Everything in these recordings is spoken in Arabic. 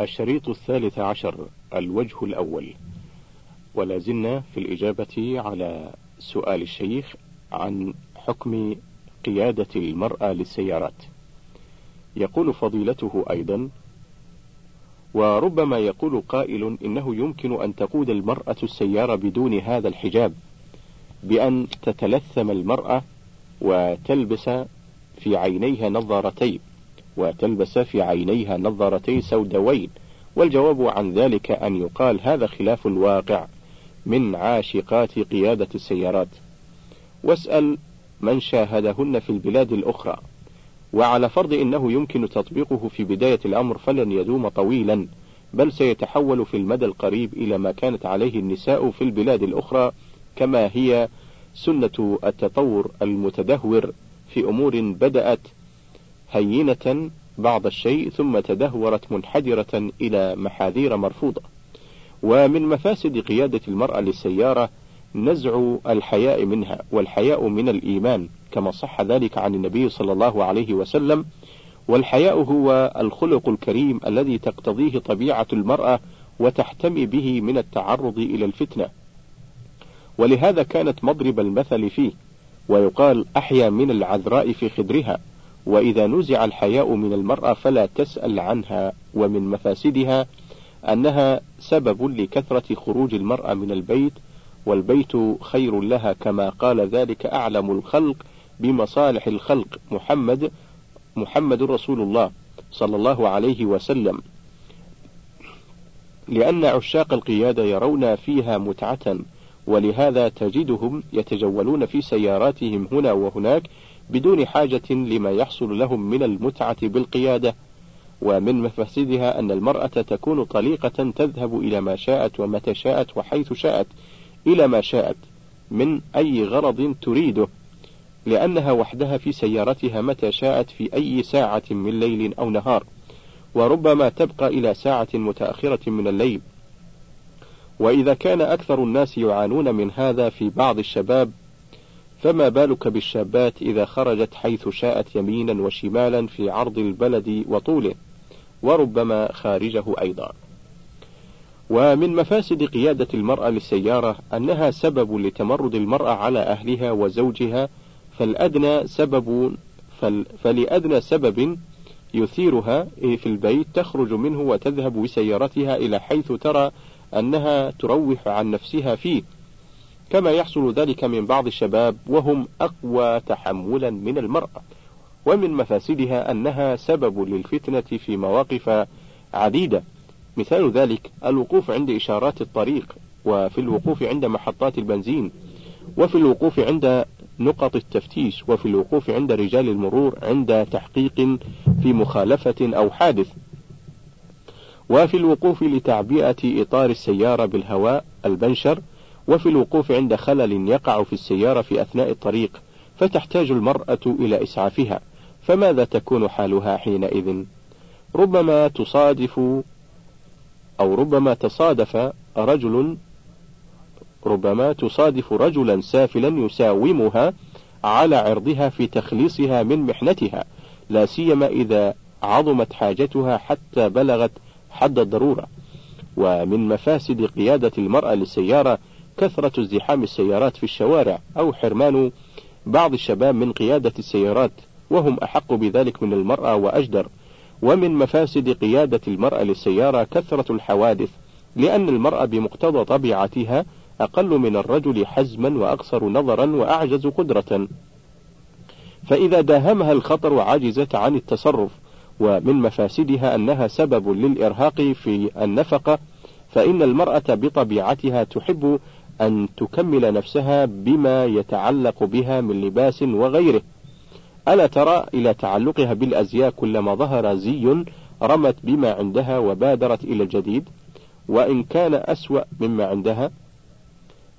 الشريط الثالث عشر الوجه الأول. ولا زلنا في الإجابة على سؤال الشيخ عن حكم قيادة المرأة للسيارات. يقول فضيلته أيضا وربما يقول قائل إنه يمكن أن تقود المرأة السيارة بدون هذا الحجاب بأن تتلثم المرأة وتلبس في عينيها نظارتين وتلبس في عينيها نظارتين سوداوين والجواب عن ذلك أن يقال هذا خلاف الواقع من عاشقات قيادة السيارات. واسأل من شاهدهن في البلاد الأخرى. وعلى فرض أنه يمكن تطبيقه في بداية الأمر فلن يدوم طويلا بل سيتحول في المدى القريب إلى ما كانت عليه النساء في البلاد الأخرى كما هي سنة التطور المتدهور في أمور بدأت هينة بعض الشيء ثم تدهورت منحدرة إلى محاذير مرفوضة. ومن مفاسد قيادة المرأة للسيارة نزع الحياء منها، والحياء من الإيمان، كما صح ذلك عن النبي صلى الله عليه وسلم، والحياء هو الخلق الكريم الذي تقتضيه طبيعة المرأة وتحتمي به من التعرض إلى الفتنة. ولهذا كانت مضرب المثل فيه، ويقال أحيا من العذراء في خدرها، وإذا نزع الحياء من المرأة فلا تسأل عنها ومن مفاسدها أنها سبب لكثرة خروج المرأة من البيت والبيت خير لها كما قال ذلك أعلم الخلق بمصالح الخلق محمد محمد رسول الله صلى الله عليه وسلم. لأن عشاق القيادة يرون فيها متعة ولهذا تجدهم يتجولون في سياراتهم هنا وهناك بدون حاجة لما يحصل لهم من المتعة بالقيادة ومن مفاسدها أن المرأة تكون طليقة تذهب إلى ما شاءت ومتى شاءت وحيث شاءت إلى ما شاءت من أي غرض تريده لأنها وحدها في سيارتها متى شاءت في أي ساعة من ليل أو نهار وربما تبقى إلى ساعة متأخرة من الليل. وإذا كان أكثر الناس يعانون من هذا في بعض الشباب فما بالك بالشابات إذا خرجت حيث شاءت يمينا وشمالا في عرض البلد وطوله وربما خارجه أيضا. ومن مفاسد قيادة المرأة للسيارة أنها سبب لتمرد المرأة على أهلها وزوجها فالأدنى سبب فل فلأدنى سبب يثيرها في البيت تخرج منه وتذهب بسيارتها إلى حيث ترى أنها تروح عن نفسها فيه. كما يحصل ذلك من بعض الشباب وهم أقوى تحملا من المرأة. ومن مفاسدها أنها سبب للفتنة في مواقف عديدة. مثال ذلك الوقوف عند إشارات الطريق وفي الوقوف عند محطات البنزين وفي الوقوف عند نقط التفتيش وفي الوقوف عند رجال المرور عند تحقيق في مخالفة أو حادث. وفي الوقوف لتعبئة إطار السيارة بالهواء البنشر وفي الوقوف عند خلل يقع في السيارة في أثناء الطريق فتحتاج المرأة إلى إسعافها فماذا تكون حالها حينئذ؟ ربما تصادف أو ربما تصادف رجل ربما تصادف رجلا سافلا يساومها على عرضها في تخليصها من محنتها لا سيما إذا عظمت حاجتها حتى بلغت حد الضرورة. ومن مفاسد قيادة المرأة للسيارة كثرة ازدحام السيارات في الشوارع أو حرمان بعض الشباب من قيادة السيارات وهم أحق بذلك من المرأة وأجدر. ومن مفاسد قيادة المرأة للسيارة كثرة الحوادث لأن المرأة بمقتضى طبيعتها أقل من الرجل حزما وأقصر نظرا وأعجز قدرة. فإذا داهمها الخطر عجزت عن التصرف ومن مفاسدها أنها سبب للإرهاق في النفقة فإن المرأة بطبيعتها تحب أن تكمل نفسها بما يتعلق بها من لباس وغيره. ألا ترى إلى تعلقها بالأزياء كلما ظهر زي رمت بما عندها وبادرت إلى الجديد؟ وإن كان أسوأ مما عندها؟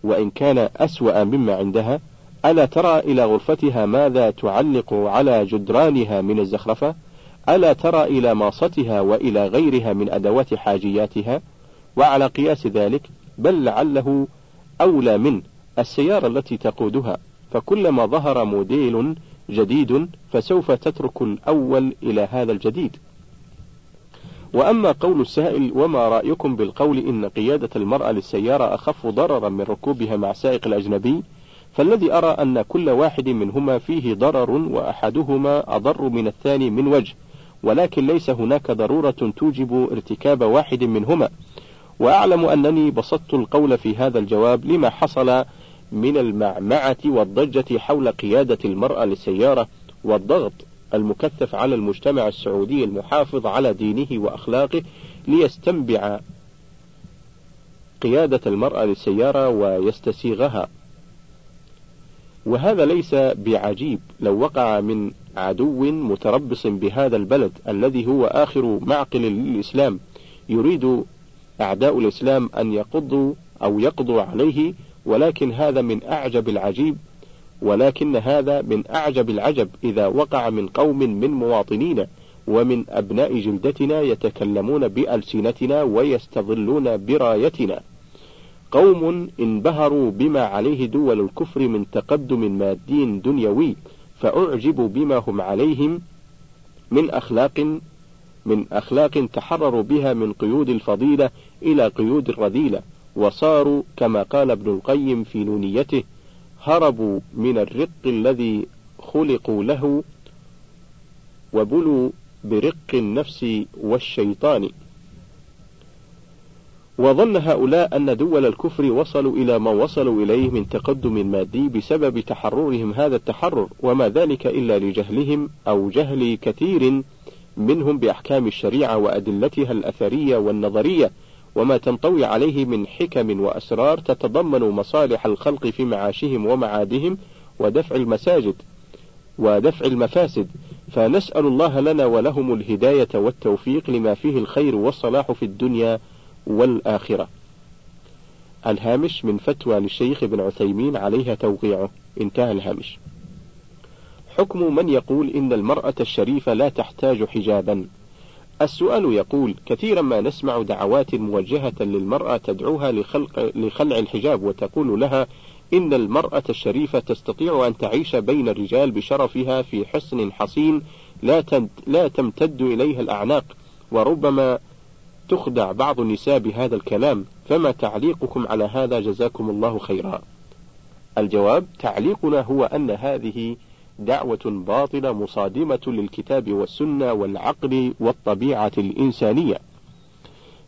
وإن كان أسوأ مما عندها؟ ألا ترى إلى غرفتها ماذا تعلق على جدرانها من الزخرفة؟ ألا ترى إلى ماصتها وإلى غيرها من أدوات حاجياتها؟ وعلى قياس ذلك بل لعله أولى من السيارة التي تقودها فكلما ظهر موديل جديد فسوف تترك الأول إلى هذا الجديد. وأما قول السائل وما رأيكم بالقول إن قيادة المرأة للسيارة أخف ضررا من ركوبها مع سائق الأجنبي؟ فالذي أرى أن كل واحد منهما فيه ضرر وأحدهما أضر من الثاني من وجه ولكن ليس هناك ضرورة توجب ارتكاب واحد منهما. وأعلم أنني بسطت القول في هذا الجواب لما حصل من المعمعة والضجة حول قيادة المرأة للسيارة والضغط المكثف على المجتمع السعودي المحافظ على دينه وأخلاقه ليستنبع قيادة المرأة للسيارة ويستسيغها. وهذا ليس بعجيب لو وقع من عدو متربص بهذا البلد الذي هو آخر معقل للإسلام يريد أعداء الإسلام أن يقضوا أو يقضوا عليه ولكن هذا من أعجب العجيب ولكن هذا من أعجب العجب إذا وقع من قوم من مواطنينا ومن أبناء جلدتنا يتكلمون بألسنتنا ويستظلون برايتنا. قوم انبهروا بما عليه دول الكفر من تقدم مادي دنيوي فأعجبوا بما هم عليهم من أخلاق من أخلاق تحرروا بها من قيود الفضيلة إلى قيود الرذيلة وصاروا كما قال ابن القيم في نونيته هربوا من الرق الذي خلقوا له وبلوا برق النفس والشيطان. وظن هؤلاء أن دول الكفر وصلوا إلى ما وصلوا إليه من تقدم مادي بسبب تحررهم هذا التحرر وما ذلك إلا لجهلهم أو جهل كثير منهم بأحكام الشريعة وأدلتها الأثرية والنظرية. وما تنطوي عليه من حكم وأسرار تتضمن مصالح الخلق في معاشهم ومعادهم ودفع المساجد ودفع المفاسد فنسأل الله لنا ولهم الهداية والتوفيق لما فيه الخير والصلاح في الدنيا والآخرة. الهامش من فتوى للشيخ ابن عثيمين عليها توقيعه انتهى الهامش. حكم من يقول إن المرأة الشريفة لا تحتاج حجابا السؤال يقول كثيرا ما نسمع دعوات موجهة للمرأة تدعوها لخلق لخلع الحجاب وتقول لها إن المرأة الشريفة تستطيع أن تعيش بين الرجال بشرفها في حصن حصين لا لا تمتد إليها الأعناق وربما تخدع بعض النساء بهذا الكلام فما تعليقكم على هذا؟ جزاكم الله خيرا. الجواب تعليقنا هو أن هذه دعوة باطلة مصادمة للكتاب والسنة والعقل والطبيعة الإنسانية.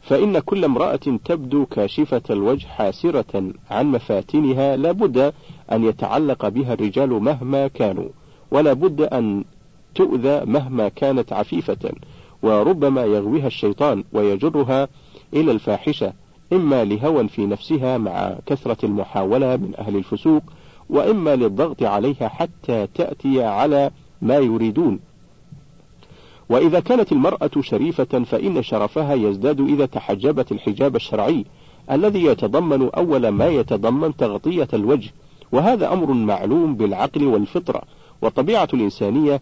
فإن كل امرأة تبدو كاشفة الوجه حاسرة عن مفاتنها لابد أن يتعلق بها الرجال مهما كانوا ولا بد أن تؤذى مهما كانت عفيفة وربما يغويها الشيطان ويجرها إلى الفاحشة إما لهوى في نفسها مع كثرة المحاولة من أهل الفسوق وإما للضغط عليها حتى تأتي على ما يريدون. وإذا كانت المرأة شريفة فإن شرفها يزداد إذا تحجبت الحجاب الشرعي الذي يتضمن أول ما يتضمن تغطية الوجه. وهذا أمر معلوم بالعقل والفطرة والطبيعة الإنسانية.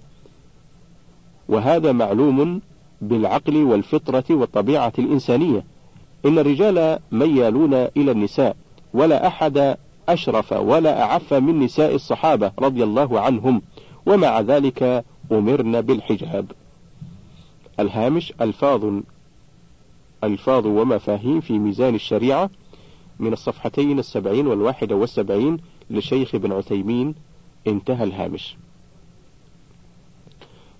وهذا معلوم بالعقل والفطرة والطبيعة الإنسانية. إن الرجال ميالون إلى النساء ولا أحد أشرف ولا أعف من نساء الصحابة رضي الله عنهم ومع ذلك أمرن بالحجاب. الهامش ألفاظ ألفاظ ومفاهيم في ميزان الشريعة من الصفحتين السبعين والواحدة والسبعين لشيخ ابن عثيمين. انتهى الهامش.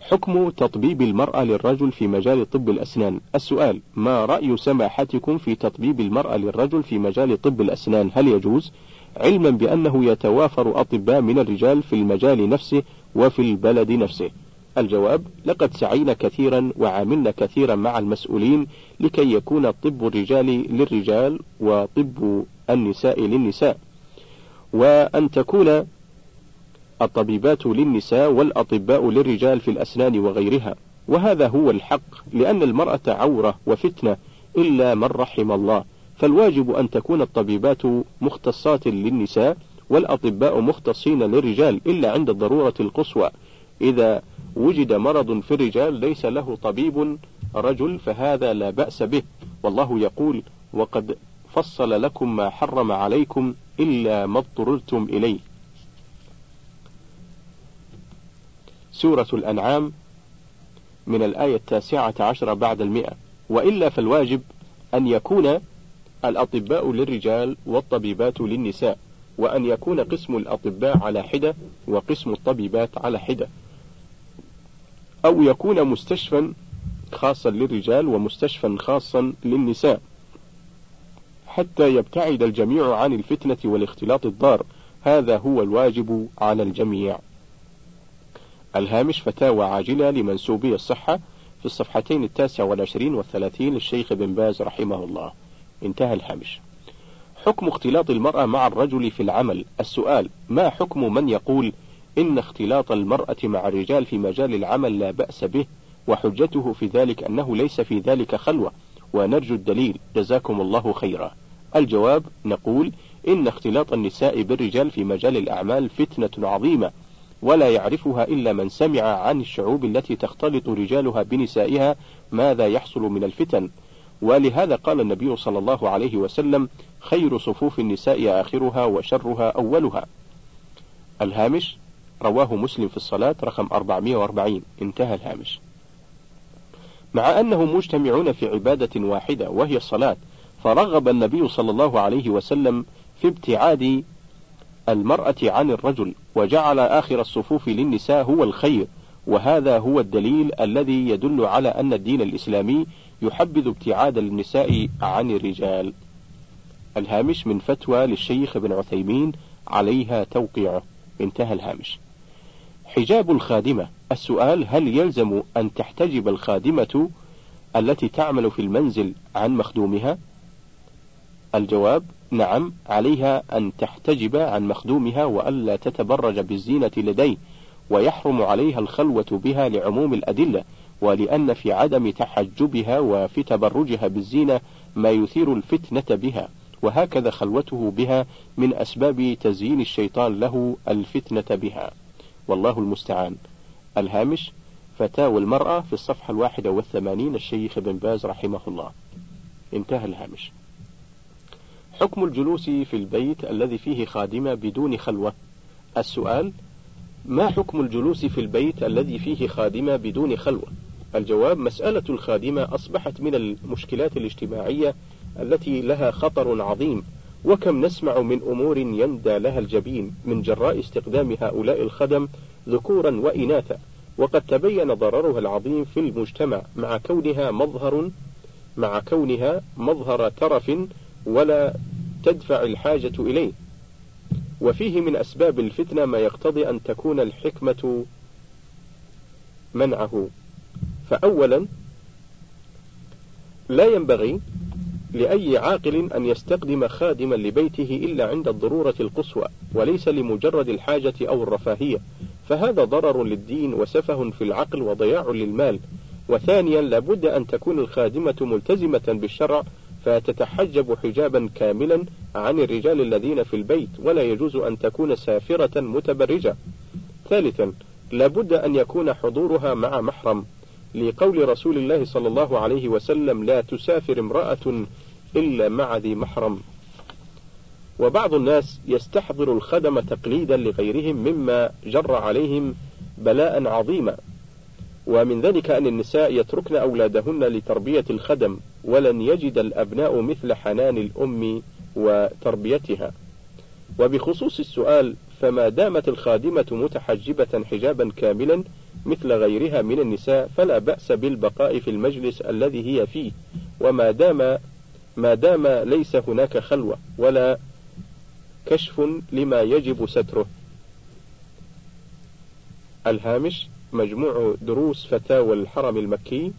حكم تطبيب المرأة للرجل في مجال طب الأسنان. السؤال ما رأي سماحتكم في تطبيب المرأة للرجل في مجال طب الأسنان؟ هل يجوز؟ علما بأنه يتوافر أطباء من الرجال في المجال نفسه وفي البلد نفسه. الجواب لقد سعينا كثيرا وعاملنا كثيرا مع المسؤولين لكي يكون طب الرجال للرجال وطب النساء للنساء. وأن تكون الطبيبات للنساء والأطباء للرجال في الأسنان وغيرها. وهذا هو الحق لأن المرأة عورة وفتنة إلا من رحم الله. فالواجب أن تكون الطبيبات مختصات للنساء والأطباء مختصين للرجال إلا عند الضرورة القصوى. إذا وجد مرض في الرجال ليس له طبيب رجل فهذا لا بأس به. والله يقول وقد فصل لكم ما حرم عليكم إلا ما اضطررتم إليه. سورة الأنعام من الآية التاسعة عشر بعد المئة. وإلا فالواجب أن يكون الأطباء للرجال والطبيبات للنساء وأن يكون قسم الأطباء على حدة وقسم الطبيبات على حدة. أو يكون مستشفى خاصا للرجال ومستشفى خاصا للنساء. حتى يبتعد الجميع عن الفتنة والاختلاط الضار هذا هو الواجب على الجميع. الهامش فتاوى عاجلة لمنسوبي الصحة في الصفحتين التاسع والعشرين والثلاثين للشيخ بن باز رحمه الله. انتهى الهامش حكم اختلاط المرأة مع الرجل في العمل. السؤال ما حكم من يقول إن اختلاط المرأة مع الرجال في مجال العمل لا بأس به؟ وحجته في ذلك أنه ليس في ذلك خلوة. ونرجو الدليل. جزاكم الله خيرا. الجواب نقول إن اختلاط النساء بالرجال في مجال الأعمال فتنة عظيمة ولا يعرفها إلا من سمع عن الشعوب التي تختلط رجالها بنسائها ماذا يحصل من الفتن. ولهذا قال النبي صلى الله عليه وسلم خير صفوف النساء آخرها وشرها أولها. الهامش رواه مسلم في الصلاة رقم 440 انتهى الهامش. مع أنهم مجتمعون في عبادة واحدة وهي الصلاة فرغب النبي صلى الله عليه وسلم في ابتعاد المرأة عن الرجل وجعل آخر الصفوف للنساء هو الخير وهذا هو الدليل الذي يدل على أن الدين الإسلامي يحبذ ابتعاد النساء عن الرجال. الهامش من فتوى للشيخ ابن عثيمين عليها توقيعه انتهى الهامش. حجاب الخادمة. السؤال هل يلزم أن تحتجب الخادمة التي تعمل في المنزل عن مخدومها؟ الجواب نعم عليها أن تحتجب عن مخدومها وألا تتبرج بالزينة لديه ويحرم عليها الخلوة بها لعموم الأدلة ولأن في عدم تحجبها وفي تبرجها بالزينة ما يثير الفتنة بها وهكذا خلوته بها من أسباب تزيين الشيطان له الفتنة بها. والله المستعان. الهامش فتاوى المرأة في الصفحة الواحدة والثمانين الشيخ بن باز رحمه الله. انتهى الهامش. حكم الجلوس في البيت الذي فيه خادمة بدون خلوة. السؤال ما حكم الجلوس في البيت الذي فيه خادمة بدون خلوة؟ الجواب مسألة الخادمة أصبحت من المشكلات الاجتماعية التي لها خطر عظيم وكم نسمع من أمور يندى لها الجبين من جراء استخدام هؤلاء الخدم ذكورا وإناثا وقد تبين ضررها العظيم في المجتمع مع كونها مظهر مع كونها مظهر ترف ولا تدفع الحاجة إليه. وفيه من أسباب الفتنة ما يقتضي أن تكون الحكمة منعه. فأولا لا ينبغي لأي عاقل أن يستخدم خادما لبيته إلا عند الضرورة القصوى وليس لمجرد الحاجة أو الرفاهية. فهذا ضرر للدين وسفه في العقل وضياع للمال. وثانيا لابد أن تكون الخادمة ملتزمة بالشرع فتتحجب حجابا كاملا عن الرجال الذين في البيت ولا يجوز أن تكون سافرة متبرجة. ثالثا لابد أن يكون حضورها مع محرم. لقول رسول الله صلى الله عليه وسلم لا تسافر امرأة إلا مع ذي محرم. وبعض الناس يستحضر الخدم تقليدا لغيرهم مما جر عليهم بلاء عظيما. ومن ذلك أن النساء يتركن أولادهن لتربية الخدم ولن يجد الأبناء مثل حنان الأم وتربيتها. وبخصوص السؤال فما دامت الخادمة متحجبة حجابا كاملا مثل غيرها من النساء فلا بأس بالبقاء في المجلس الذي هي فيه. وما دام ما دام ليس هناك خلوة ولا كشف لما يجب ستره. الهامش مجموع دروس فتاوى الحرم المكي.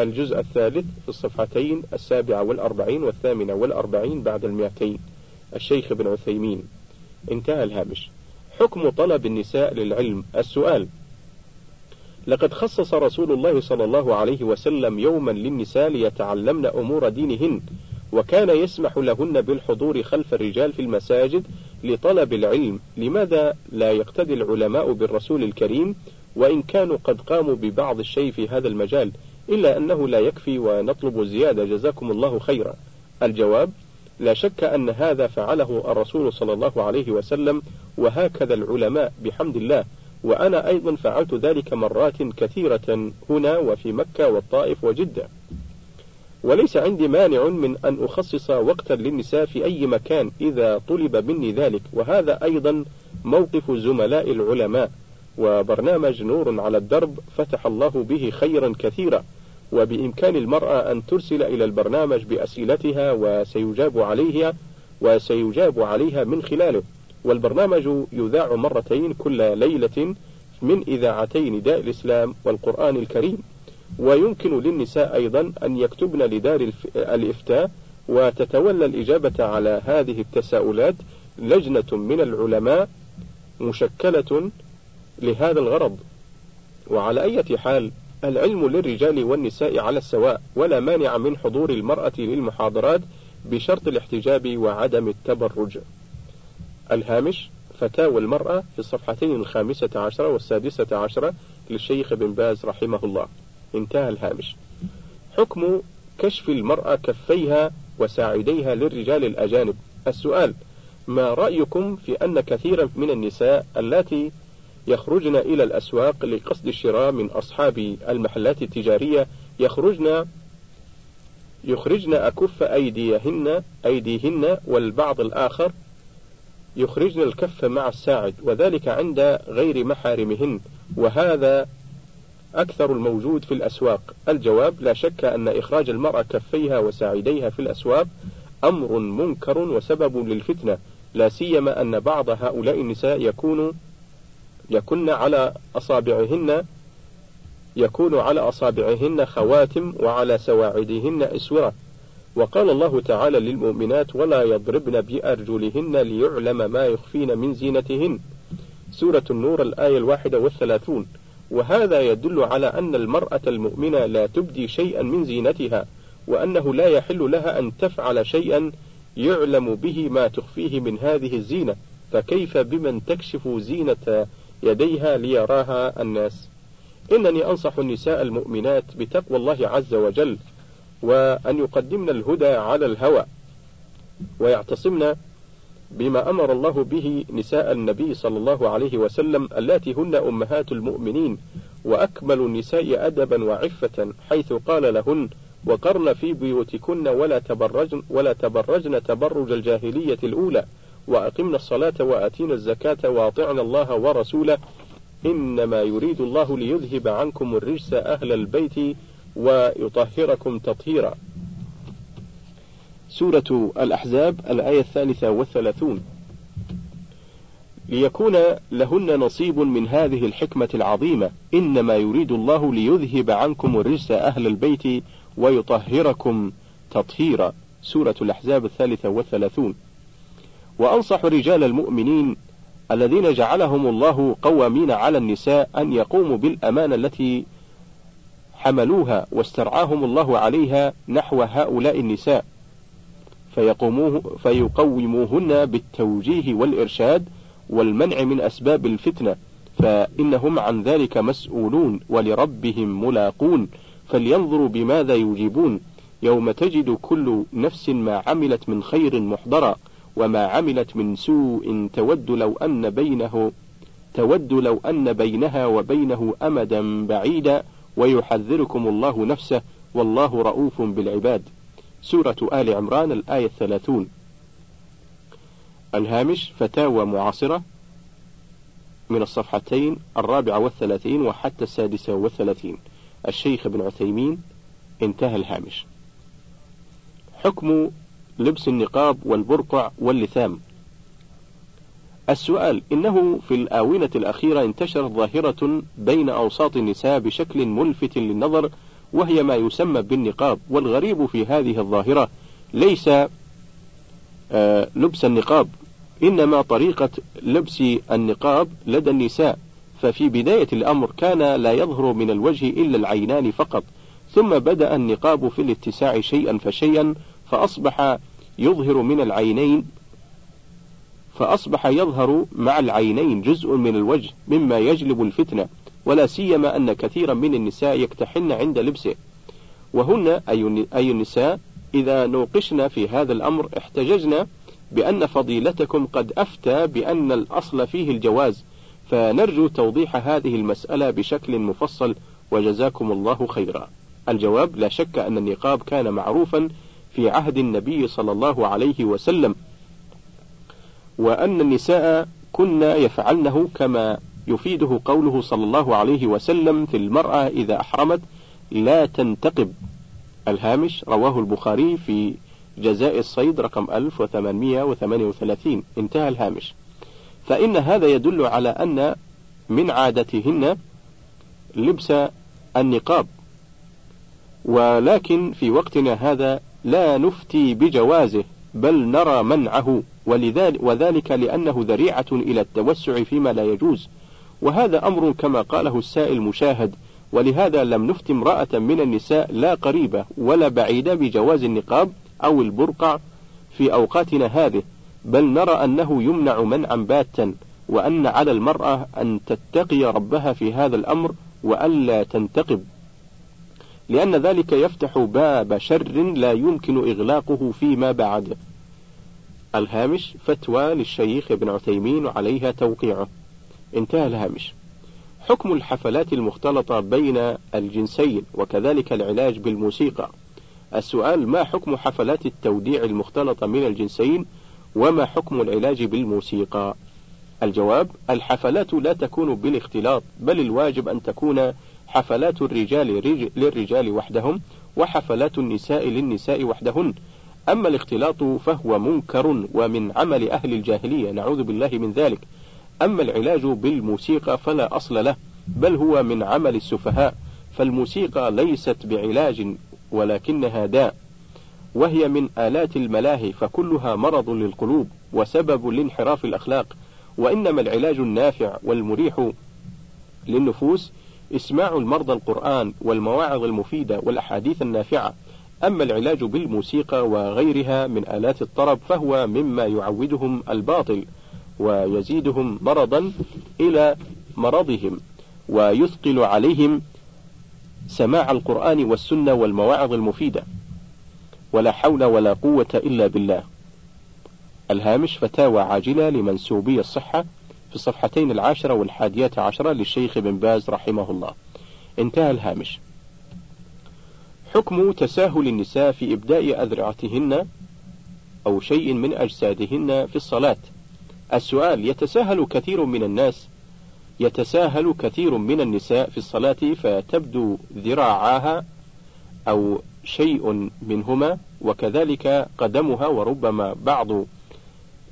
الجزء الثالث في الصفحتين السابعة والأربعين والثامنة والأربعين بعد المئتين. الشيخ ابن عثيمين. انتهى الهامش. حكم طلب النساء للعلم. السؤال لقد خصص رسول الله صلى الله عليه وسلم يوما للنساء ليتعلمن أمور دينهن وكان يسمح لهن بالحضور خلف الرجال في المساجد لطلب العلم. لماذا لا يقتدي العلماء بالرسول الكريم؟ وإن كانوا قد قاموا ببعض الشيء في هذا المجال إلا أنه لا يكفي ونطلب زيادة. جزاكم الله خيرا. الجواب لا شك أن هذا فعله الرسول صلى الله عليه وسلم وهكذا العلماء. بحمد الله. وأنا أيضا فعلت ذلك مرات كثيرة هنا وفي مكة والطائف وجدة. وليس عندي مانع من أن أخصص وقتا للنساء في أي مكان إذا طلب مني ذلك وهذا أيضا موقف زملاء العلماء وبرنامج نور على الدرب فتح الله به خيرا كثيرا وبإمكان المرأة أن ترسل إلى البرنامج بأسئلتها وسيجاب عليها وسيجاب عليها من خلاله. والبرنامج يذاع مرتين كل ليلة من إذاعتي نداء الإسلام والقرآن الكريم. ويمكن للنساء أيضا أن يكتبن لدار الإفتاء وتتولى الإجابة على هذه التساؤلات لجنة من العلماء مشكلة لهذا الغرض. وعلى أي حال العلم للرجال والنساء على السواء ولا مانع من حضور المرأة للمحاضرات بشرط الاحتجاب وعدم التبرج. الهامش فتاوى المرأة في الصفحتين الخامسة عشرة والسادسة عشرة للشيخ بن باز رحمه الله. انتهى الهامش. حكم كشف المرأة كفيها وساعديها للرجال الأجانب. السؤال ما رأيكم في أن كثيرا من النساء اللاتي يخرجن إلى الأسواق لقصد الشراء من أصحاب المحلات التجارية يخرجن يخرجن أكف أيديهن أيديهن والبعض الآخر يخرجن الكف مع الساعد وذلك عند غير محارمهن. وهذا أكثر الموجود في الأسواق. الجواب لا شك أن إخراج المرأة كفيها وساعديها في الأسواق أمر منكر وسبب للفتنة. لا سيما أن بعض هؤلاء النساء يكون يكن على أصابعهن يكون على أصابعهن خواتم وعلى سواعدهن إسورة. وقال الله تعالى للمؤمنات ولا يضربن بأرجلهن ليعلم ما يخفين من زينتهن. سورة النور الآية الواحدة والثلاثون. وهذا يدل على أن المرأة المؤمنة لا تبدي شيئا من زينتها وأنه لا يحل لها أن تفعل شيئا يعلم به ما تخفيه من هذه الزينة. فكيف بمن تكشف زينة يديها ليراها الناس؟ إنني أنصح النساء المؤمنات بتقوى الله عز وجل وأن يقدمن الهدى على الهوى ويعتصمن بما أمر الله به نساء النبي صلى الله عليه وسلم اللاتي هن أمهات المؤمنين وأكمل النساء أدبا وعفة حيث قال لهن وقرن في بيوتكن ولا تبرجن ولا تبرجن تبرج الجاهلية الأولى وأقمنا الصلاة وآتينا الزكاة وأطعنا الله ورسوله. إنما يريد الله ليذهب عنكم الرجس أهل البيت ويطهركم تطهيرا. سورة الأحزاب الآية الثالثة والثلاثون. ليكون لهن نصيب من هذه الحكمة العظيمة. إنما يريد الله ليذهب عنكم الرجس أهل البيت ويطهركم تطهيرا. سورة الأحزاب الثالثة والثلاثون. وأنصح رجال المؤمنين الذين جعلهم الله قوامين على النساء أن يقوموا بالأمانة التي حملوها واسترعاهم الله عليها نحو هؤلاء النساء فيقوموه فيقوموهن بالتوجيه والإرشاد والمنع من أسباب الفتنة فإنهم عن ذلك مسؤولون ولربهم ملاقون فلينظروا بماذا يجيبون. يوم تجد كل نفس ما عملت من خير محضرا وما عملت من سوء تود لو أن بينه تود لو أن بينها وبينه أمدا بعيدا ويحذركم الله نفسه والله رؤوف بالعباد. سورة آل عمران الآية الثلاثون. الهامش فتاوى معاصرة من الصفحتين الرابعة والثلاثين وحتى السادسة والثلاثين. الشيخ بن عثيمين انتهى الهامش. حكم لبس النقاب والبرقع واللثام. السؤال إنه في الآونة الأخيرة انتشرت ظاهرة بين أوساط النساء بشكل ملفت للنظر وهي ما يسمى بالنقاب والغريب في هذه الظاهرة ليس آه لبس النقاب إنما طريقة لبس النقاب لدى النساء ففي بداية الأمر كان لا يظهر من الوجه إلا العينان فقط ثم بدأ النقاب في الاتساع شيئا فشيئا فأصبح يظهر من العينين فأصبح يظهر مع العينين جزء من الوجه مما يجلب الفتنة ولا سيما أن كثيرا من النساء يكتحن عند لبسه. وهن أي النساء إذا نوقشنا في هذا الأمر احتججنا بأن فضيلتكم قد أفتى بأن الأصل فيه الجواز. فنرجو توضيح هذه المسألة بشكل مفصل وجزاكم الله خيرا. الجواب لا شك أن النقاب كان معروفا في عهد النبي صلى الله عليه وسلم. وأن النساء كن يفعلنه كما يفيده قوله صلى الله عليه وسلم في المرأة إذا أحرمت لا تنتقب. الهامش رواه البخاري في جزاء الصيد رقم 1838 انتهى الهامش. فإن هذا يدل على أن من عادتهن لبس النقاب. ولكن في وقتنا هذا لا نفتي بجوازه بل نرى منعه. ولذلك وذلك لأنه ذريعة إلى التوسع فيما لا يجوز. وهذا أمر كما قاله السائل مشاهد ولهذا لم نفت امرأة من النساء لا قريبة ولا بعيدة بجواز النقاب أو البرقع في أوقاتنا هذه بل نرى أنه يمنع منعا باتا وأن على المرأة أن تتقي ربها في هذا الأمر وألا تنتقب. لأن ذلك يفتح باب شر لا يمكن إغلاقه فيما بعد. الهامش فتوى للشيخ ابن عثيمين عليها توقيعه. انتهى الهامش. حكم الحفلات المختلطة بين الجنسين وكذلك العلاج بالموسيقى. السؤال ما حكم حفلات التوديع المختلطة من الجنسين وما حكم العلاج بالموسيقى؟ الجواب الحفلات لا تكون بالاختلاط بل الواجب أن تكون حفلات الرجال للرجال وحدهم وحفلات النساء للنساء وحدهن. أما الاختلاط فهو منكر ومن عمل أهل الجاهلية نعوذ بالله من ذلك. أما العلاج بالموسيقى فلا أصل له بل هو من عمل السفهاء. فالموسيقى ليست بعلاج ولكنها داء وهي من آلات الملاهي فكلها مرض للقلوب وسبب لانحراف الأخلاق. وإنما العلاج النافع والمريح للنفوس إسماع المرضى القرآن والمواعظ المفيدة والأحاديث النافعة. أما العلاج بالموسيقى وغيرها من آلات الطرب فهو مما يعودهم الباطل ويزيدهم مرضا إلى مرضهم ويثقل عليهم سماع القرآن والسنة والمواعظ المفيدة. ولا حول ولا قوة إلا بالله. الهامش فتاوى عاجلة لمنسوبي الصحة في الصفحتين العاشرة والحادية عشرة للشيخ ابن باز رحمه الله. انتهى الهامش. حكم تساهل النساء في إبداء أذرعتهن أو شيء من أجسادهن في الصلاة السؤال يتساهل كثير من الناس يتساهل كثير من النساء في الصلاة فتبدو ذراعاها أو شيء منهما وكذلك قدمها وربما بعض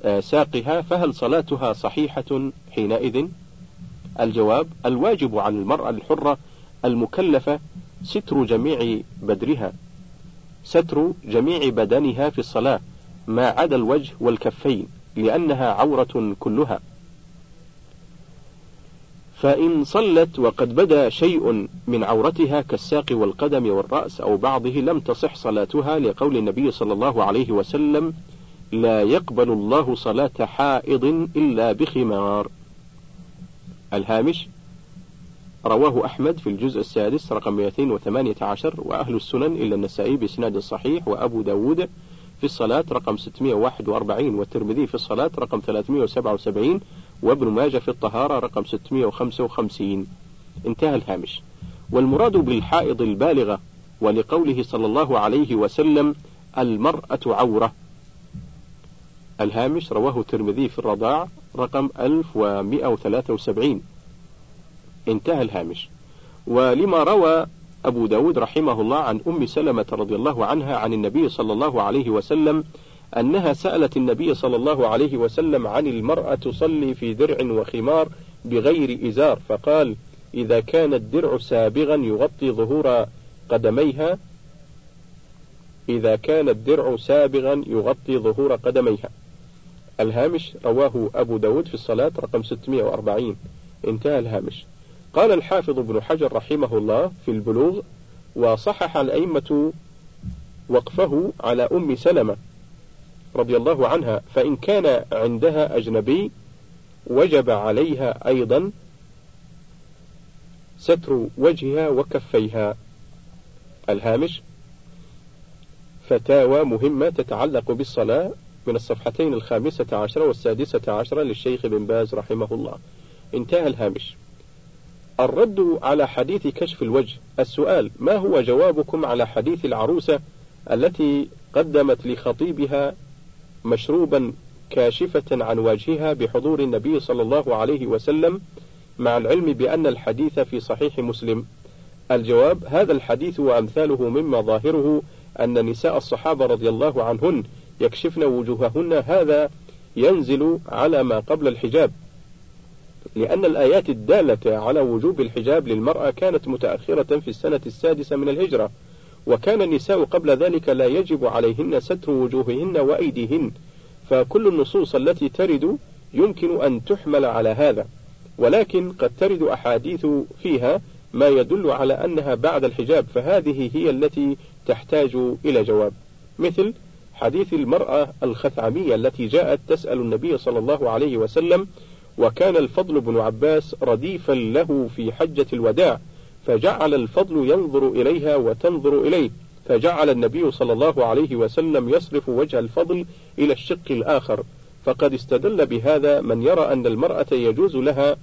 آه، ساقها فهل صلاتها صحيحة حينئذ؟ الجواب الواجب على المرأة الحرة المكلفة ستر جميع بدرها. ستر جميع بدنها في الصلاة ما عدا الوجه والكفين لأنها عورة كلها. فإن صلت وقد بدا شيء من عورتها كالساق والقدم والرأس أو بعضه لم تصح صلاتها لقول النبي صلى الله عليه وسلم لا يقبل الله صلاة حائض إلا بخمار. الهامش رواه أحمد في الجزء السادس رقم 218 وأهل السنن إلا النسائي بإسناد صحيح وأبو داود في الصلاة رقم 641 والترمذي في الصلاة رقم 377 وابن ماجه في الطهارة رقم 655 انتهى الهامش. والمراد بالحائض البالغة ولقوله صلى الله عليه وسلم المرأة عورة. الهامش رواه الترمذي في الرضاع رقم 1173 انتهى الهامش. ولما روى أبو داود رحمه الله عن أم سلمة رضي الله عنها عن النبي صلى الله عليه وسلم أنها سألت النبي صلى الله عليه وسلم عن المرأة تصلي في درع وخمار بغير إزار فقال إذا كان الدرع سابغا يغطي ظهور قدميها إذا كان الدرع سابغا يغطي ظهور قدميها. الهامش رواه أبو داود في الصلاة رقم 640 انتهى الهامش. قال الحافظ ابن حجر رحمه الله في البلوغ وصحح الأئمة وقفه على أم سلمة رضي الله عنها فإن كان عندها أجنبي وجب عليها أيضا ستر وجهها وكفيها. الهامش فتاوى مهمة تتعلق بالصلاة من الصفحتين الخامسة عشرة والسادسة عشرة للشيخ بن باز رحمه الله. انتهى الهامش. الرد على حديث كشف الوجه. السؤال ما هو جوابكم على حديث العروسة التي قدمت لخطيبها مشروبا كاشفة عن وجهها بحضور النبي صلى الله عليه وسلم مع العلم بأن الحديث في صحيح مسلم؟ الجواب هذا الحديث وأمثاله مما ظاهره أن نساء الصحابة رضي الله عنهن يكشفن وجوههن. هذا ينزل على ما قبل الحجاب. لأن الآيات الدالة على وجوب الحجاب للمرأة كانت متأخرة في السنة السادسة من الهجرة وكان النساء قبل ذلك لا يجب عليهن ستر وجوههن وأيديهن فكل النصوص التي ترد يمكن أن تحمل على هذا ولكن قد ترد أحاديث فيها ما يدل على أنها بعد الحجاب فهذه هي التي تحتاج إلى جواب. مثل حديث المرأة الخثعمية التي جاءت تسأل النبي صلى الله عليه وسلم وكان الفضل بن عباس رديفا له في حجة الوداع فجعل الفضل ينظر إليها وتنظر إليه فجعل النبي صلى الله عليه وسلم يصرف وجه الفضل إلى الشق الآخر. فقد استدل بهذا من يرى أن المرأة يجوز لها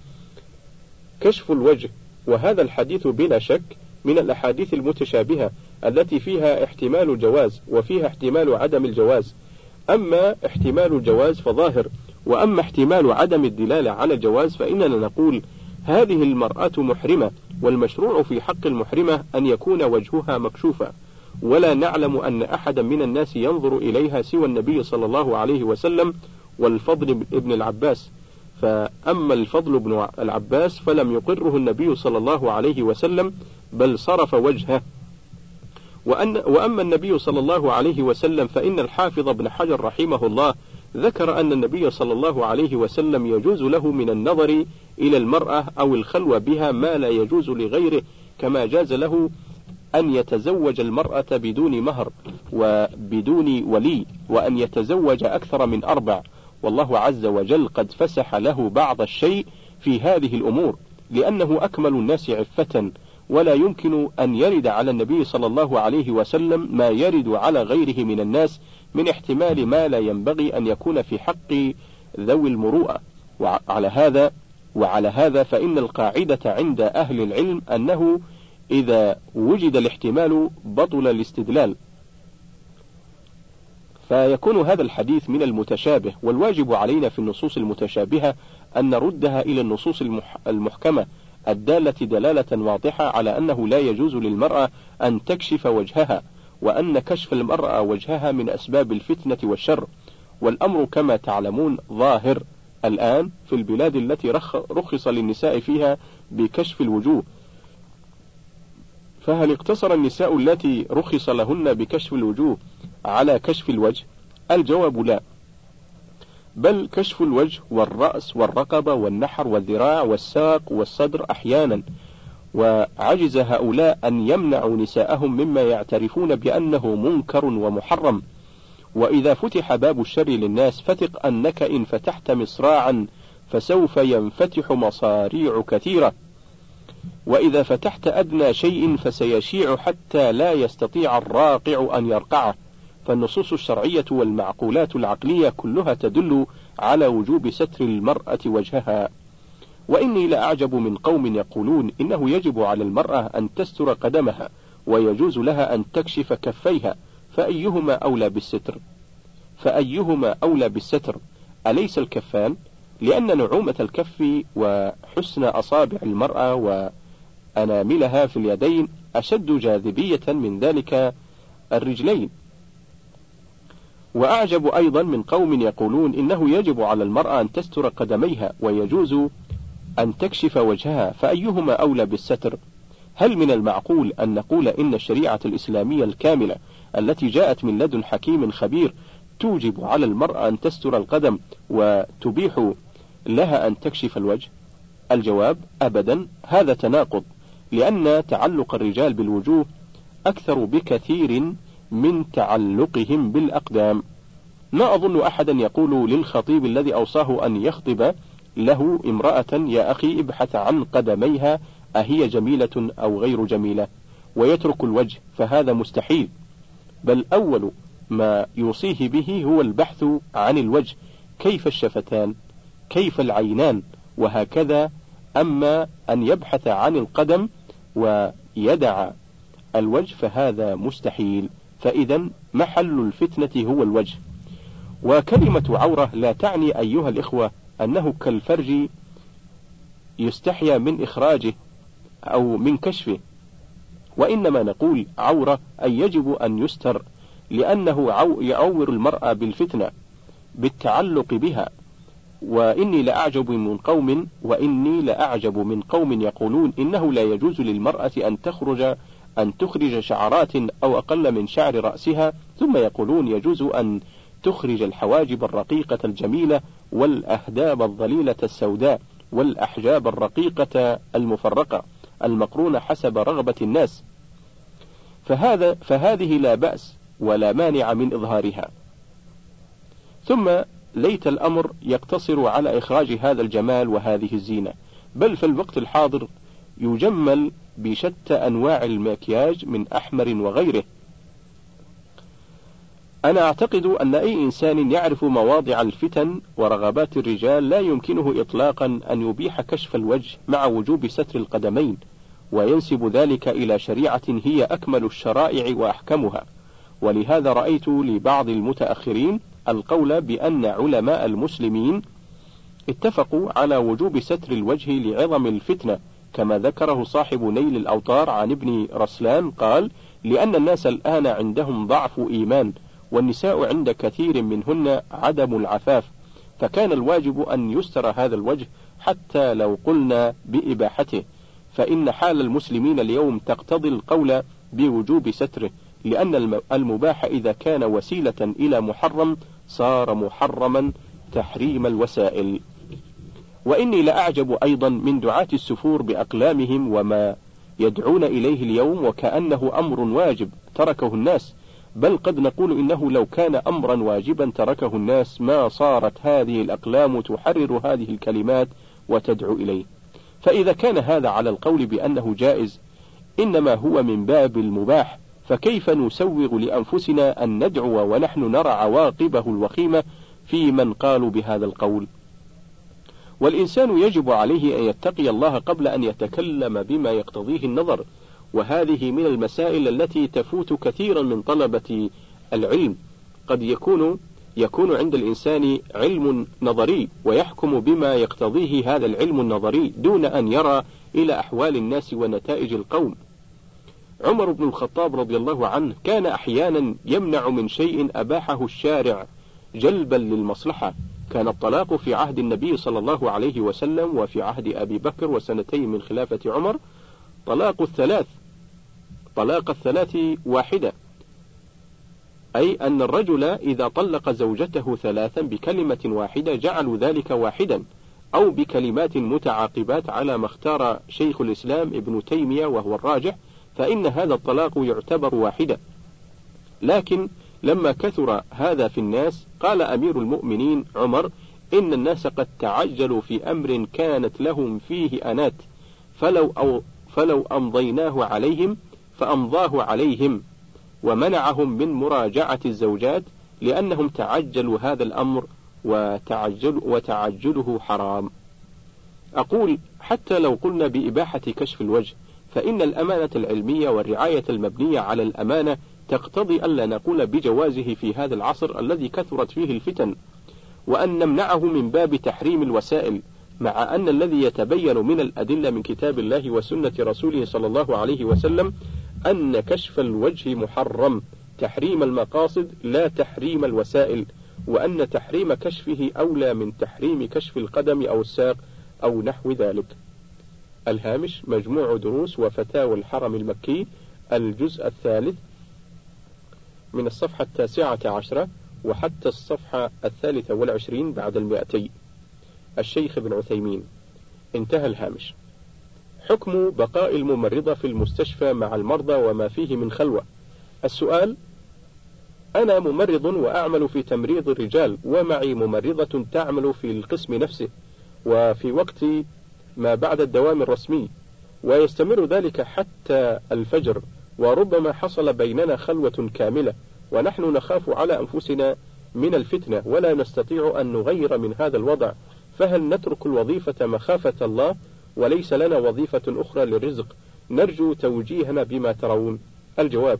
كشف الوجه وهذا الحديث بلا شك من الأحاديث المتشابهة التي فيها احتمال الجواز وفيها احتمال عدم الجواز. أما احتمال الجواز فظاهر وأما احتمال عدم الدلالة على الجواز فإننا نقول هذه المرأة محرمة والمشروع في حق المحرمة أن يكون وجهها مكشوفا ولا نعلم أن أحدا من الناس ينظر إليها سوى النبي صلى الله عليه وسلم والفضل ابن العباس. فأما الفضل بن العباس فلم يقره النبي صلى الله عليه وسلم بل صرف وجهه. وأن وأما النبي صلى الله عليه وسلم فإن الحافظ بن حجر رحمه الله ذكر أن النبي صلى الله عليه وسلم يجوز له من النظر إلى المرأة أو الخلوة بها ما لا يجوز لغيره كما جاز له أن يتزوج المرأة بدون مهر وبدون ولي وأن يتزوج أكثر من أربع. والله عز وجل قد فسح له بعض الشيء في هذه الأمور لأنه أكمل الناس عفة ولا يمكن أن يرد على النبي صلى الله عليه وسلم ما يرد على غيره من الناس من احتمال ما لا ينبغي أن يكون في حق ذوي المروءة. وعلى هذا وعلى هذا فإن القاعدة عند أهل العلم أنه إذا وجد الاحتمال بطل الاستدلال. فيكون هذا الحديث من المتشابه والواجب علينا في النصوص المتشابهة أن نردها إلى النصوص المحكمة الدالة دلالة واضحة على أنه لا يجوز للمرأة أن تكشف وجهها. وأن كشف المرأة وجهها من أسباب الفتنة والشر والأمر كما تعلمون ظاهر. الآن في البلاد التي رخص للنساء فيها بكشف الوجوه. فهل اقتصر النساء التي رخص لهن بكشف الوجوه على كشف الوجه؟ الجواب لا. بل كشف الوجه والرأس والرقبة والنحر والذراع والساق والصدر أحيانا. وعجز هؤلاء أن يمنعوا نساءهم مما يعترفون بأنه منكر ومحرم. وإذا فتح باب الشر للناس فثق أنك إن فتحت مصراعا فسوف ينفتح مصاريع كثيرة. وإذا فتحت أدنى شيء فسيشيع حتى لا يستطيع الراقع أن يرقعه. فالنصوص الشرعية والمعقولات العقلية كلها تدل على وجوب ستر المرأة وجهها. وإني لأعجب من قوم يقولون إنه يجب على المرأة أن تستر قدمها ويجوز لها أن تكشف كفيها فأيهما أولى بالستر؟ فأيهما أولى بالستر؟ أليس الكفان؟ لأن نعومة الكف وحسن أصابع المرأة وأناملها في اليدين أشد جاذبية من ذلك الرجلين. وأعجب أيضا من قوم يقولون إنه يجب على المرأة أن تستر قدميها ويجوز أن تكشف وجهها فأيهما أولى بالستر؟ هل من المعقول أن نقول إن الشريعة الإسلامية الكاملة التي جاءت من لدن حكيم خبير توجب على المرأة أن تستر القدم وتبيح لها أن تكشف الوجه؟ الجواب أبدا هذا تناقض لأن تعلق الرجال بالوجوه أكثر بكثير من تعلقهم بالأقدام. ما أظن أحدا يقول للخطيب الذي أوصاه أن يخطب له امرأة يا أخي ابحث عن قدميها أهي جميلة أو غير جميلة؟ ويترك الوجه فهذا مستحيل. بل أول ما يوصيه به هو البحث عن الوجه كيف الشفتان؟ كيف العينان؟ وهكذا. أما أن يبحث عن القدم ويدع الوجه فهذا مستحيل. فإذا محل الفتنة هو الوجه. وكلمة عورة لا تعني أيها الإخوة أنه كالفرج يستحيا من إخراجه أو من كشفه وإنما نقول عورة أي يجب أن يستر لأنه يعور المرأة بالفتنة بالتعلق بها وإني لأعجب من قوم وإني لأعجب من قوم يقولون إنه لا يجوز للمرأة أن تخرج أن تخرج شعرات أو أقل من شعر رأسها ثم يقولون يجوز أن تخرج الحواجب الرقيقة الجميلة والأهداب الظليلة السوداء والأحجاب الرقيقة المفرقة المقرونة حسب رغبة الناس. فهذا فهذه لا بأس ولا مانع من إظهارها. ثم ليت الأمر يقتصر على إخراج هذا الجمال وهذه الزينة. بل في الوقت الحاضر يجمل بشتى أنواع المكياج من أحمر وغيره. أنا أعتقد أن أي إنسان يعرف مواضع الفتن ورغبات الرجال لا يمكنه إطلاقا أن يبيح كشف الوجه مع وجوب ستر القدمين وينسب ذلك إلى شريعة هي أكمل الشرائع وأحكمها. ولهذا رأيت لبعض المتأخرين القول بأن علماء المسلمين اتفقوا على وجوب ستر الوجه لعظم الفتنة كما ذكره صاحب نيل الأوطار عن ابن رسلان قال لأن الناس الآن عندهم ضعف إيمان والنساء عند كثير منهن عدم العفاف فكان الواجب أن يستر هذا الوجه حتى لو قلنا بإباحته فإن حال المسلمين اليوم تقتضي القول بوجوب ستره لأن المباح إذا كان وسيلة إلى محرم صار محرما تحريم الوسائل. وإني لأعجب أيضا من دعاة السفور بأقلامهم وما يدعون إليه اليوم وكأنه أمر واجب تركه الناس بل قد نقول إنه لو كان أمرا واجبا تركه الناس ما صارت هذه الأقلام تحرر هذه الكلمات وتدعو إليه. فإذا كان هذا على القول بأنه جائز إنما هو من باب المباح فكيف نسوغ لأنفسنا أن ندعو ونحن نرى عواقبه الوخيمة في من قالوا بهذا القول؟ والإنسان يجب عليه أن يتقي الله قبل أن يتكلم بما يقتضيه النظر. وهذه من المسائل التي تفوت كثيرا من طلبة العلم. قد يكون يكون عند الإنسان علم نظري ويحكم بما يقتضيه هذا العلم النظري دون أن يرى إلى أحوال الناس ونتائج القوم. عمر بن الخطاب رضي الله عنه كان أحيانا يمنع من شيء أباحه الشارع جلبا للمصلحة. كان الطلاق في عهد النبي صلى الله عليه وسلم وفي عهد أبي بكر وسنتين من خلافة عمر. طلاق الثلاث طلاق الثلاث واحدة. أي أن الرجل إذا طلق زوجته ثلاثا بكلمة واحدة جعلوا ذلك واحدا أو بكلمات متعاقبات على ما اختار شيخ الإسلام ابن تيمية وهو الراجح فإن هذا الطلاق يعتبر واحدا لكن لما كثر هذا في الناس قال أمير المؤمنين عمر إن الناس قد تعجلوا في أمر كانت لهم فيه أنات فلو أو فلو أمضيناه عليهم فأمضاه عليهم ومنعهم من مراجعة الزوجات لأنهم تعجلوا هذا الأمر وتعجل وتعجله حرام. أقول حتى لو قلنا بإباحة كشف الوجه فإن الأمانة العلمية والرعاية المبنية على الأمانة تقتضي ألا نقول بجوازه في هذا العصر الذي كثرت فيه الفتن، وأن نمنعه من باب تحريم الوسائل، مع أن الذي يتبين من الأدلة من كتاب الله وسنة رسوله صلى الله عليه وسلم أن كشف الوجه محرم تحريم المقاصد لا تحريم الوسائل، وأن تحريم كشفه أولى من تحريم كشف القدم أو الساق أو نحو ذلك. الهامش مجموع دروس وفتاوى الحرم المكي الجزء الثالث من الصفحة التاسعة عشرة وحتى الصفحة الثالثة والعشرين بعد المئتين الشيخ ابن عثيمين انتهى الهامش حكم بقاء الممرضة في المستشفى مع المرضى وما فيه من خلوة. السؤال أنا ممرض وأعمل في تمريض الرجال ومعي ممرضة تعمل في القسم نفسه وفي وقت ما بعد الدوام الرسمي ويستمر ذلك حتى الفجر وربما حصل بيننا خلوة كاملة ونحن نخاف على أنفسنا من الفتنة ولا نستطيع أن نغير من هذا الوضع. فهل نترك الوظيفة مخافة الله؟ وليس لنا وظيفة أخرى للرزق. نرجو توجيهنا بما ترون. الجواب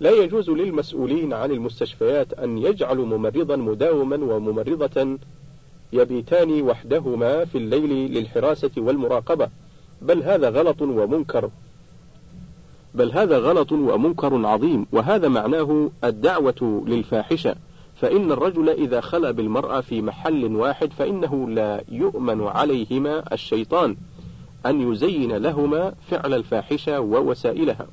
لا يجوز للمسؤولين عن المستشفيات أن يجعلوا ممرضا مداوما وممرضة يبيتان وحدهما في الليل للحراسة والمراقبة. بل هذا غلط ومنكر. بل هذا غلط ومنكر عظيم. وهذا معناه الدعوة للفاحشة. فإن الرجل إذا خلى بالمرأة في محل واحد فإنه لا يؤمن عليهما الشيطان أن يزين لهما فعل الفاحشة ووسائلها.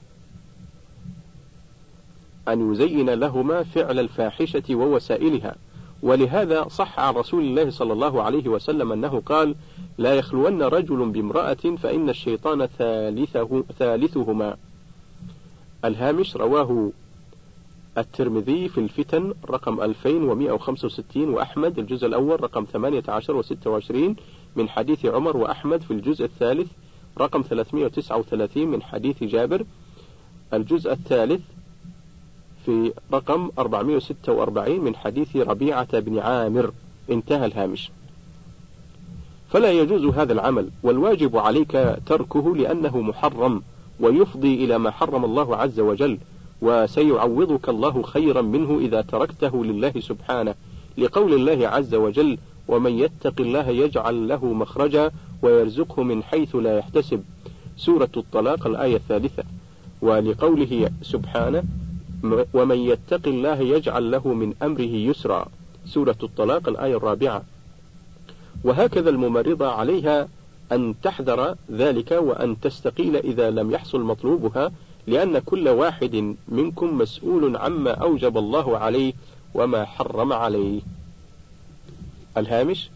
أن يزين لهما فعل الفاحشة ووسائلها. ولهذا صح عن رسول الله صلى الله عليه وسلم أنه قال لا يخلون رجل بامرأة فإن الشيطان ثالثه ثالثهما. الهامش رواه الترمذي في الفتن رقم 2165 وأحمد الجزء الأول رقم 18 و26 من حديث عمر وأحمد في الجزء الثالث رقم 339 من حديث جابر الجزء الثالث في رقم 446 من حديث ربيعة بن عامر. انتهى الهامش. فلا يجوز هذا العمل والواجب عليك تركه لأنه محرم ويفضي إلى ما حرم الله عز وجل. وسيعوضك الله خيرا منه إذا تركته لله سبحانه لقول الله عز وجل ومن يتق الله يجعل له مخرجا ويرزقه من حيث لا يحتسب سورة الطلاق الآية الثالثة. ولقوله سبحانه ومن يتق الله يجعل له من أمره يسرا سورة الطلاق الآية الرابعة. وهكذا الممرضة عليها أن تحذر ذلك وأن تستقيل إذا لم يحصل مطلوبها لأن كل واحد منكم مسؤول عما أوجب الله عليه وما حرم عليه. الهامش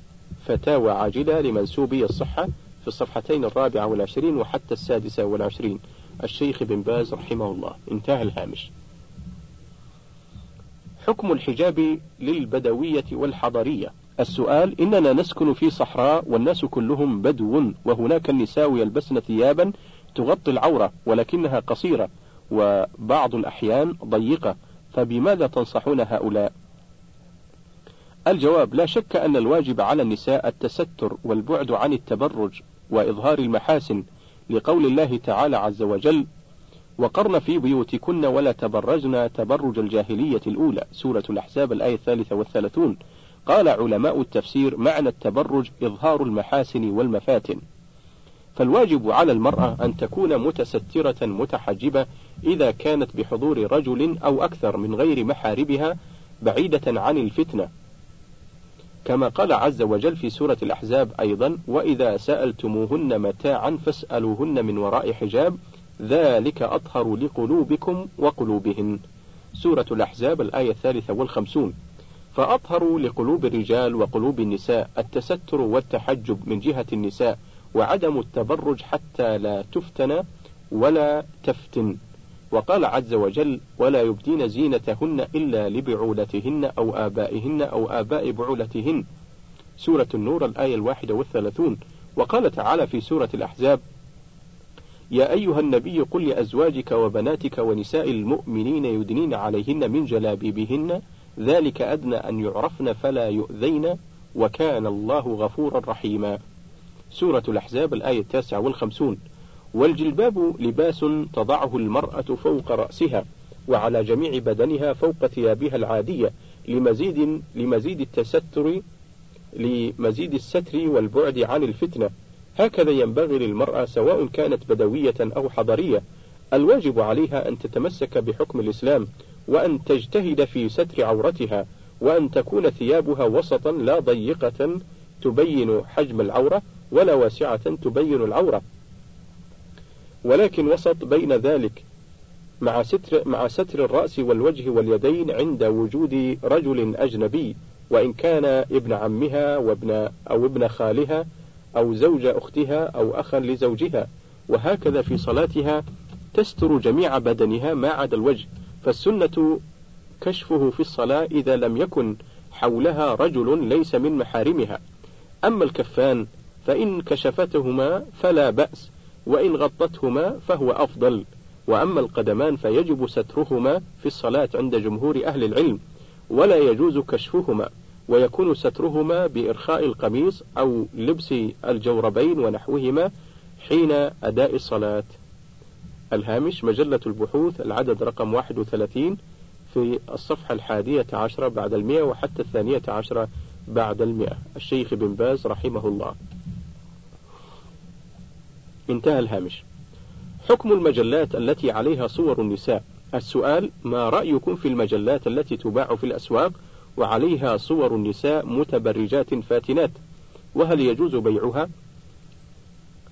فتاوى عاجلة لمنسوبي الصحة في الصفحتين الرابعة والعشرين وحتى السادسة والعشرين. الشيخ بن باز رحمه الله. انتهى الهامش. حكم الحجاب للبدوية والحضرية. السؤال إننا نسكن في صحراء والناس كلهم بدو وهناك النساء يلبسن ثيابا تغطي العورة ولكنها قصيرة وبعض الأحيان ضيقة فبماذا تنصحون هؤلاء؟ الجواب لا شك أن الواجب على النساء التستر والبعد عن التبرج وإظهار المحاسن لقول الله تعالى عز وجل وقرن في بيوتكن ولا تبرجن تبرج الجاهلية الأولى سورة الأحزاب الآية الثالثة والثلاثون. قال علماء التفسير معنى التبرج إظهار المحاسن والمفاتن فالواجب على المرأة أن تكون متسترة متحجبة إذا كانت بحضور رجل أو أكثر من غير محاربها بعيدة عن الفتنة. كما قال عز وجل في سورة الأحزاب أيضا وإذا سألتموهن متاعا فاسألوهن من وراء حجاب ذلك أطهر لقلوبكم وقلوبهن. سورة الأحزاب الآية الثالثة والخمسون. فأطهر لقلوب الرجال وقلوب النساء التستر والتحجب من جهة النساء وعدم التبرج حتى لا تفتن ولا تفتن. وقال عز وجل ولا يبدين زينتهن إلا لبعولتهن أو آبائهن أو آباء بعولتهن. سورة النور الآية الواحدة والثلاثون. وقال تعالى في سورة الأحزاب يا أيها النبي قل لأزواجك وبناتك ونساء المؤمنين يدنين عليهن من جلابيبهن ذلك أدنى أن يعرفن فلا يؤذين وكان الله غفورا رحيما. سورة الأحزاب الآية التاسعة والخمسون. والجلباب لباس تضعه المرأة فوق رأسها وعلى جميع بدنها فوق ثيابها العادية لمزيد لمزيد التستر لمزيد الستر والبعد عن الفتنة. هكذا ينبغي للمرأة سواء كانت بدوية أو حضرية الواجب عليها أن تتمسك بحكم الإسلام وأن تجتهد في ستر عورتها وأن تكون ثيابها وسطا لا ضيقة تبين حجم العورة ولا واسعة تبين العورة. ولكن وسط بين ذلك مع ستر مع ستر الرأس والوجه واليدين عند وجود رجل أجنبي وإن كان ابن عمها وابن أو ابن خالها أو زوج أختها أو أخا لزوجها. وهكذا في صلاتها تستر جميع بدنها ما عدا الوجه. فالسنة كشفه في الصلاة إذا لم يكن حولها رجل ليس من محارمها. أما الكفان فإن كشفتهما فلا بأس وإن غطتهما فهو أفضل. وأما القدمان فيجب سترهما في الصلاة عند جمهور أهل العلم ولا يجوز كشفهما ويكون سترهما بإرخاء القميص أو لبس الجوربين ونحوهما حين أداء الصلاة. الهامش مجلة البحوث العدد رقم 31 في الصفحة الحادية عشرة بعد المئة وحتى الثانية عشرة بعد المئة. الشيخ بن باز رحمه الله. انتهى الهامش. حكم المجلات التي عليها صور النساء. السؤال ما رأيكم في المجلات التي تباع في الأسواق وعليها صور النساء متبرجات فاتنات؟ وهل يجوز بيعها؟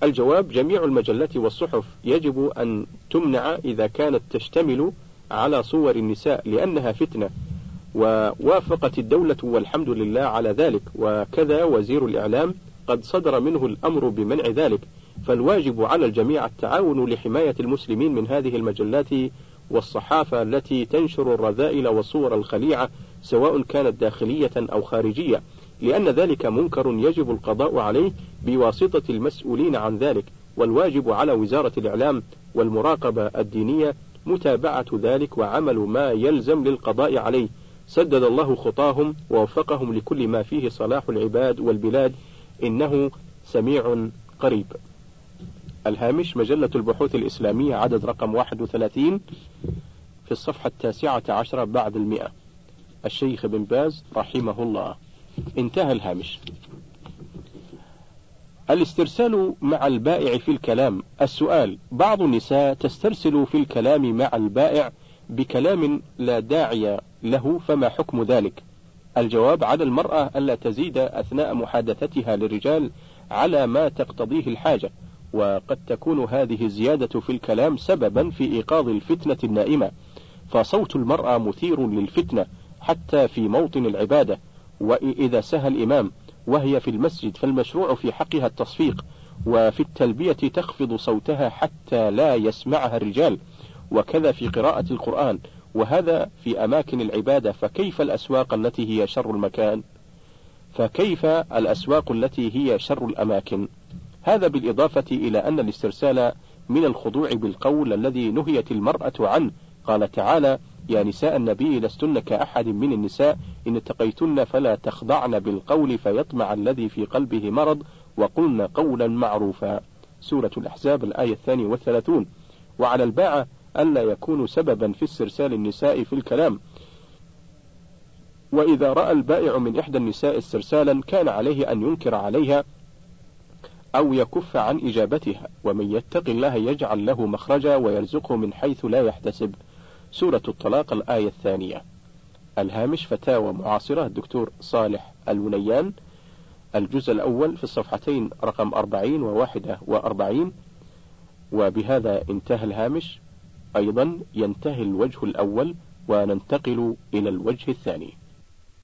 الجواب جميع المجلات والصحف يجب أن تمنع إذا كانت تشتمل على صور النساء لأنها فتنة. ووافقت الدولة والحمد لله على ذلك. وكذا وزير الإعلام قد صدر منه الأمر بمنع ذلك. فالواجب على الجميع التعاون لحماية المسلمين من هذه المجلات والصحافة التي تنشر الرذائل والصور الخليعة سواء كانت داخلية أو خارجية لأن ذلك منكر يجب القضاء عليه بواسطة المسؤولين عن ذلك والواجب على وزارة الإعلام والمراقبة الدينية متابعة ذلك وعمل ما يلزم للقضاء عليه. سدد الله خطاهم ووفقهم لكل ما فيه صلاح العباد والبلاد إنه سميع قريب. الهامش مجلة البحوث الإسلامية عدد رقم 31 في الصفحة التاسعة عشرة بعد المئة. الشيخ بن باز رحمه الله. انتهى الهامش. الاسترسال مع البائع في الكلام. السؤال بعض النساء تسترسل في الكلام مع البائع بكلام لا داعي له فما حكم ذلك؟ الجواب على المرأة ألا تزيد أثناء محادثتها للرجال على ما تقتضيه الحاجة. وقد تكون هذه الزيادة في الكلام سببا في إيقاظ الفتنة النائمة فصوت المرأة مثير للفتنة حتى في موطن العبادة. وإذا سهى الإمام وهي في المسجد فالمشروع في حقها التصفيق وفي التلبية تخفض صوتها حتى لا يسمعها الرجال. وكذا في قراءة القرآن وهذا في أماكن العبادة فكيف الأسواق التي هي شر المكان؟ فكيف الأسواق التي هي شر الأماكن؟ هذا بالإضافة إلى أن الاسترسال من الخضوع بالقول الذي نهيت المرأة عنه. قال تعالى يا نساء النبي لستن كأحد من النساء إن اتقيتن فلا تخضعن بالقول فيطمع الذي في قلبه مرض وقلن قولا معروفا. سورة الأحزاب الآية الثانية والثلاثون. وعلى الباعة ألا يكون سببا في استرسال النساء في الكلام. وإذا رأى البائع من إحدى النساء استرسالا كان عليه أن ينكر عليها أو يكف عن إجابتها ومن يتق الله يجعل له مخرجا ويرزقه من حيث لا يحتسب. سورة الطلاق الآية الثانية. الهامش فتاوى معاصرة الدكتور صالح الونيان. الجزء الأول في الصفحتين رقم أربعين وواحدة وأربعين. وبهذا انتهى الهامش. أيضا ينتهي الوجه الأول وننتقل إلى الوجه الثاني.